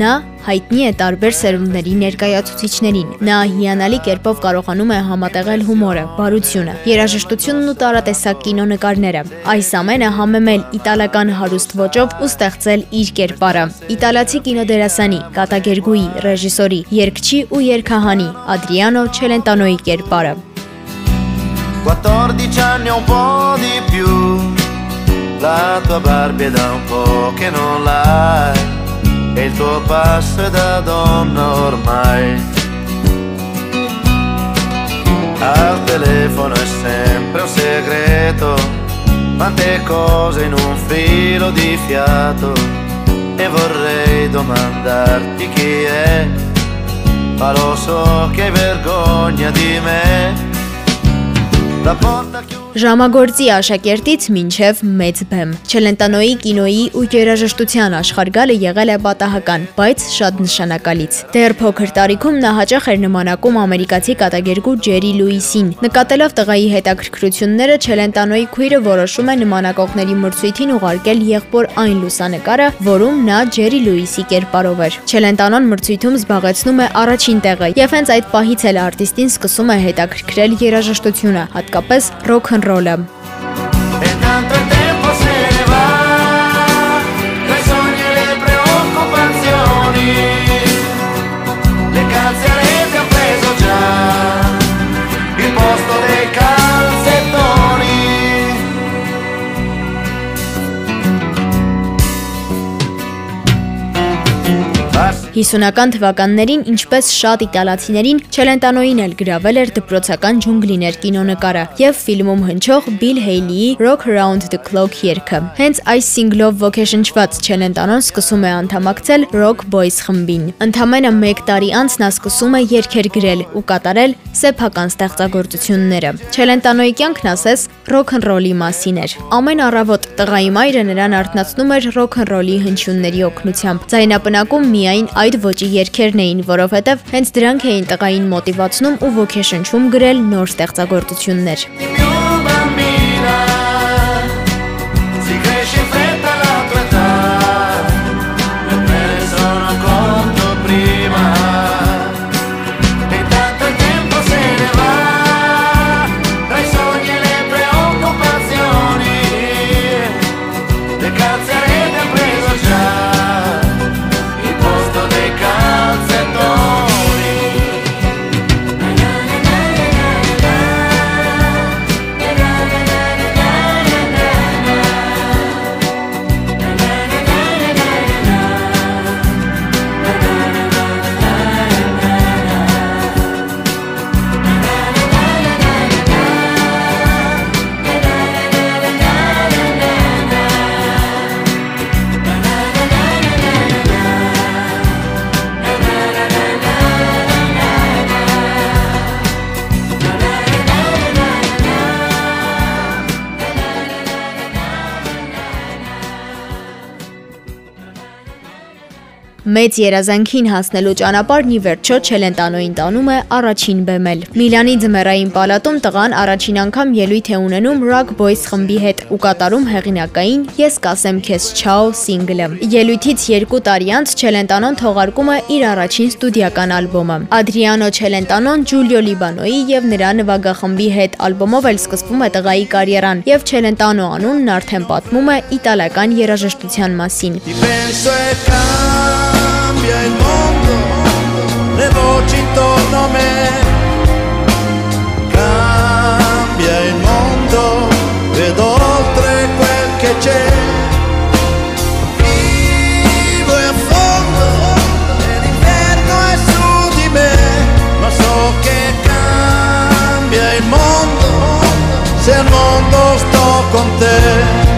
Նա հայտնի է տարբեր սերունդների ներկայացուցիչներին։ Նա հիանալի կերպով կարողանում է համատեղել հումորը, բարությունը, երաժշտությունն ու տարատեսակ կինոնկարները։ Այս ամենը համեմել իտալական հարուստ ոճով ու ստեղծել իր կերպարը։ Իտալացի կինոդերասանի, կատակերգուի, ռեժիսորի, երգչի ու երգահանի Ադրիանո Չելենտանոյի կերպարը։ 14 anni un po' di più. La tua Barbie da un po' che non l'hai e il tuo passo è da donna ormai. Al telefono è sempre un segreto, quante cose in un filo di fiato e vorrei domandarti chi è, ma lo so che hai vergogna di me. La porta chiusa Ժամագործի աշակերտից մինչև մեծ բեմ։ Չելենտանոյի կինոյի ու երաժշտության աշխարհգալը եղել է պատահական, բայց շատ նշանակալից։ Դեռ փոքր տարիքում նա հաճախ էր նմանակում ամերիկացի կատակերգու Ջերի Լուիսին։ Նկատելով տղայի հետաքրքրությունները, Չելենտանոյի քույրը որոշում է նմանակողների մրցույթին ուղարկել եղբոր այն լուսանկարը, որում նա Ջերի Լուիսի կերպարով էր։ Չելենտանոն մրցույթում զբաղեցնում է առաջին տեղը, եւ հենց այդ պահից էլ արտիստին սկսում է հետաքրքրել երաժշտությունը, հատկապես ռոք Roland. 50-ական թվականներին, ինչպես շատ իտալացիներին, Չելենտանոին էլ գրավել էր դպրոցական ջունգլիներ կինոնկարը եւ ֆիլմում հնչող Bill Haley-ի Rock Around the Clock երգը։ Հենց այս սինգլով ոգեշնչված Չելենտանոն սկսում է անդամակցել Rock Boys խմբին։ Ընդամենը 1 տարի անց նա սկսում է երգեր գրել ու կատարել սեփական ստեղծագործությունները։ Չելենտանոյի կյանքն ասես ռոք-ն-ռոլի մասին էր։ Ամեն առավոտ տղայի մայրը նրան արթնացնում էր ռոք-ն-ռոլի հնչյունների օգնությամբ։ Ձայնապնակում միայն այդ ոճի երգերն էին, որովհետև հենց դրանք էին տղային մոտիվացնում ու ոգեշնչում գրել նոր ստեղծագործություններ։ Più Մեծ երազանքին հասնելու ճանապարհն ի վերջո Չելենտանոին տանում է առաջին բեմել։ Միլանի ձմեռային պալատում տղան առաջին անգամ ելույթ է ունենում Rock Boys խմբի հետ ու կատարում հեղինակային Ես կասեմ քեզ չաո սինգլը։ Ելույթից 2 տարի անց Չելենտանոն թողարկում է իր առաջին ստուդիական ալբոմը։ Ադրիանո Չելենտանոն Ջուլիո Լիբանոյի եւ նրա նվագախմբի հետ ալբոմով էլ սկսվում է տղայի կարիերան եւ Չելենտանո անունն արդեն պատմում է իտալական երաժշտության մասին։ penso e cambia il mondo, le voci intorno a me. Cambia il mondo, vedo oltre quel che c'è. Vivo affondo, e l'inverno è su di me, ma so che cambia il mondo se mondo sto con te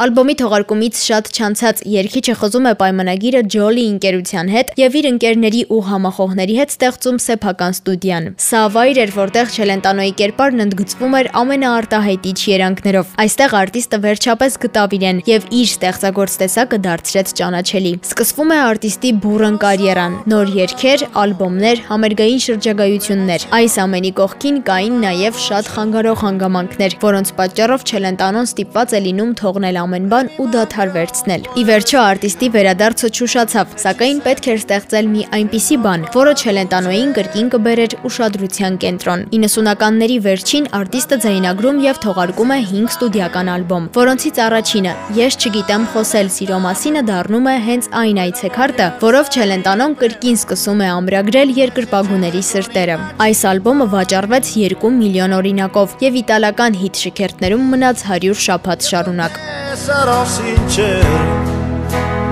Ալբոմի թողարկումից շատ չանցած երգիչը խզում է պայմանագիրը Ջոլի ընկերության հետ եւ իր ընկերների ու համախոհների հետ ստեղծում սեփական ստուդիան։ Սա վայր էր, որտեղ Չելենտանոյի կերպարն ընդգծվում էր ամենաարտահայտիչ երանգներով։ Այստեղ արտիստը վերջապես գտավ իրեն եւ իր ստեղծագործ տեսակը դարձրեց ճանաչելի։ Սկսվում է արտիստի բուրըն կարիերան։ Նոր երգեր, ալբոմներ, համերգային շրջագայություններ։ Այս ամենի կողքին կային նաեւ շատ խանգարող հանգամանքներ, որոնց պատճառով Չելենտանոն ստիպված է լինում թողնել ամեն բան ու դադար վերցնել։ Ի վերջո արտիստի վերադարձը չուշացավ, սակայն պետք էր ստեղծել մի այնպիսի բան, որը Չելենտանոյին կրկին կբերեր ուշադրության կենտրոն։ 90-ականների վերջին արտիստը ձայնագրում եւ թողարկում է 5 ստուդիական ալբոմ, որոնցից առաջինը Ես չգիտեմ խոսել սիրո մասինը դառնում է հենց այն այցեքարտը, որով Չելենտանոն կրկին սկսում է ամրագրել երկրպագուների սրտերը։ Այս ալբոմը վաճառվեց 2 միլիոն օրինակով եւ իտալական հիթ շքերթներում մնաց 100 շաբաթ շարունակ։ sarò sincero,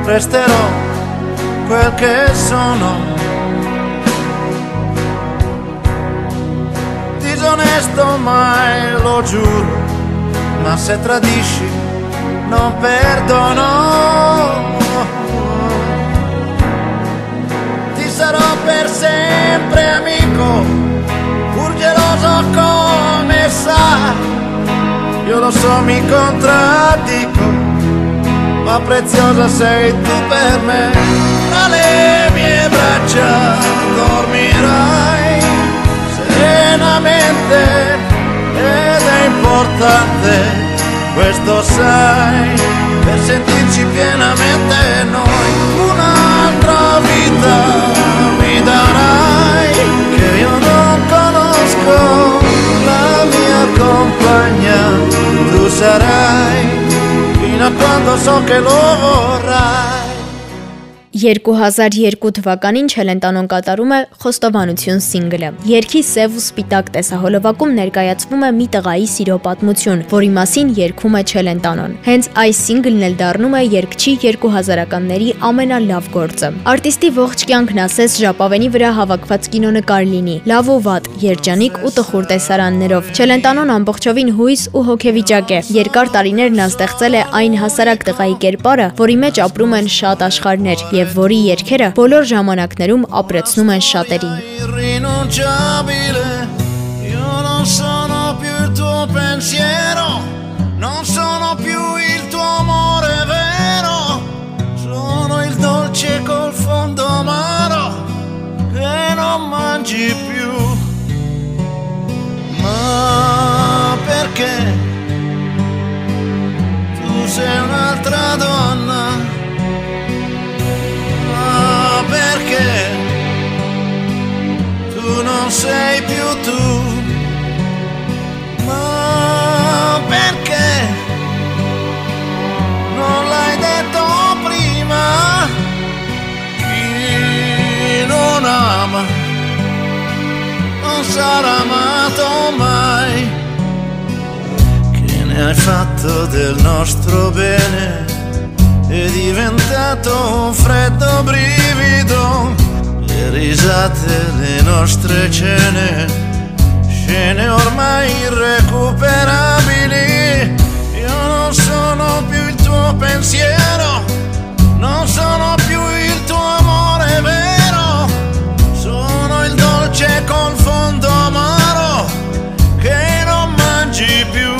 resterò quel che sono. Disonesto mai, lo giuro, ma se tradisci non perdono. Ti sarò per sempre amico, pur geloso come sai io lo so mi contraddico, ma preziosa sei tu per me. Tra le mie braccia dormirai serenamente ed è importante, questo sai, per sentirci pienamente noi. Sarai fino a quando so che lo vorrai 2002 թվականին Չելենտանոն կատարում է Խոստովանություն սինգլը։ Երգի սև ու սպիտակ տեսահոլովակում ներկայացվում է մի տղայի սիրո պատմություն, որի մասին երգում է Չելենտանոն։ Հենց այս սինգլն էլ դառնում է երգչի 2000-ականների ամենալավ գործը։ Արտիստի ողջ կյանքն ասես ժապավենի վրա հավաքված կինոնկար լինի՝ լավ ու վատ, երջանիկ ու տխուր տեսարաններով։ Չելենտանոն ամբողջովին հույս ու հոգեվիճակ է։ Երկար տարիներ նա ստեղծել է այն հասարակ տղայի կերպարը, որի մեջ ապրում են շատ աշխարհներ եւ որի երգերը բոլոր ժամանակներում ապրեցնում են շատերին։ non sei più tu, ma perché non l'hai detto prima? Chi non ama non sarà amato mai. Che ne hai fatto del nostro bene? è diventato un freddo brivido, le risate, le nostre cene, scene ormai irrecuperabili. Io non sono più il tuo pensiero, non sono più il tuo amore vero, sono il dolce col fondo amaro che non mangi più.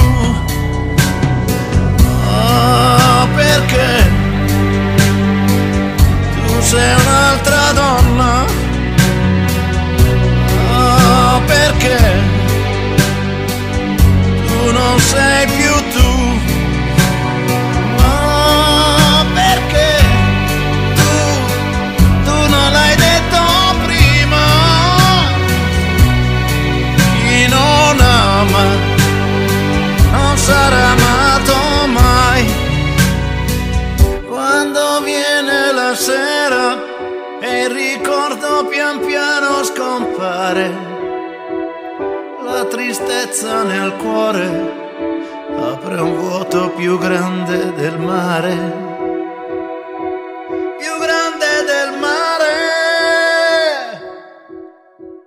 Ricordo pian piano scompare, la tristezza nel cuore apre un vuoto più grande del mare.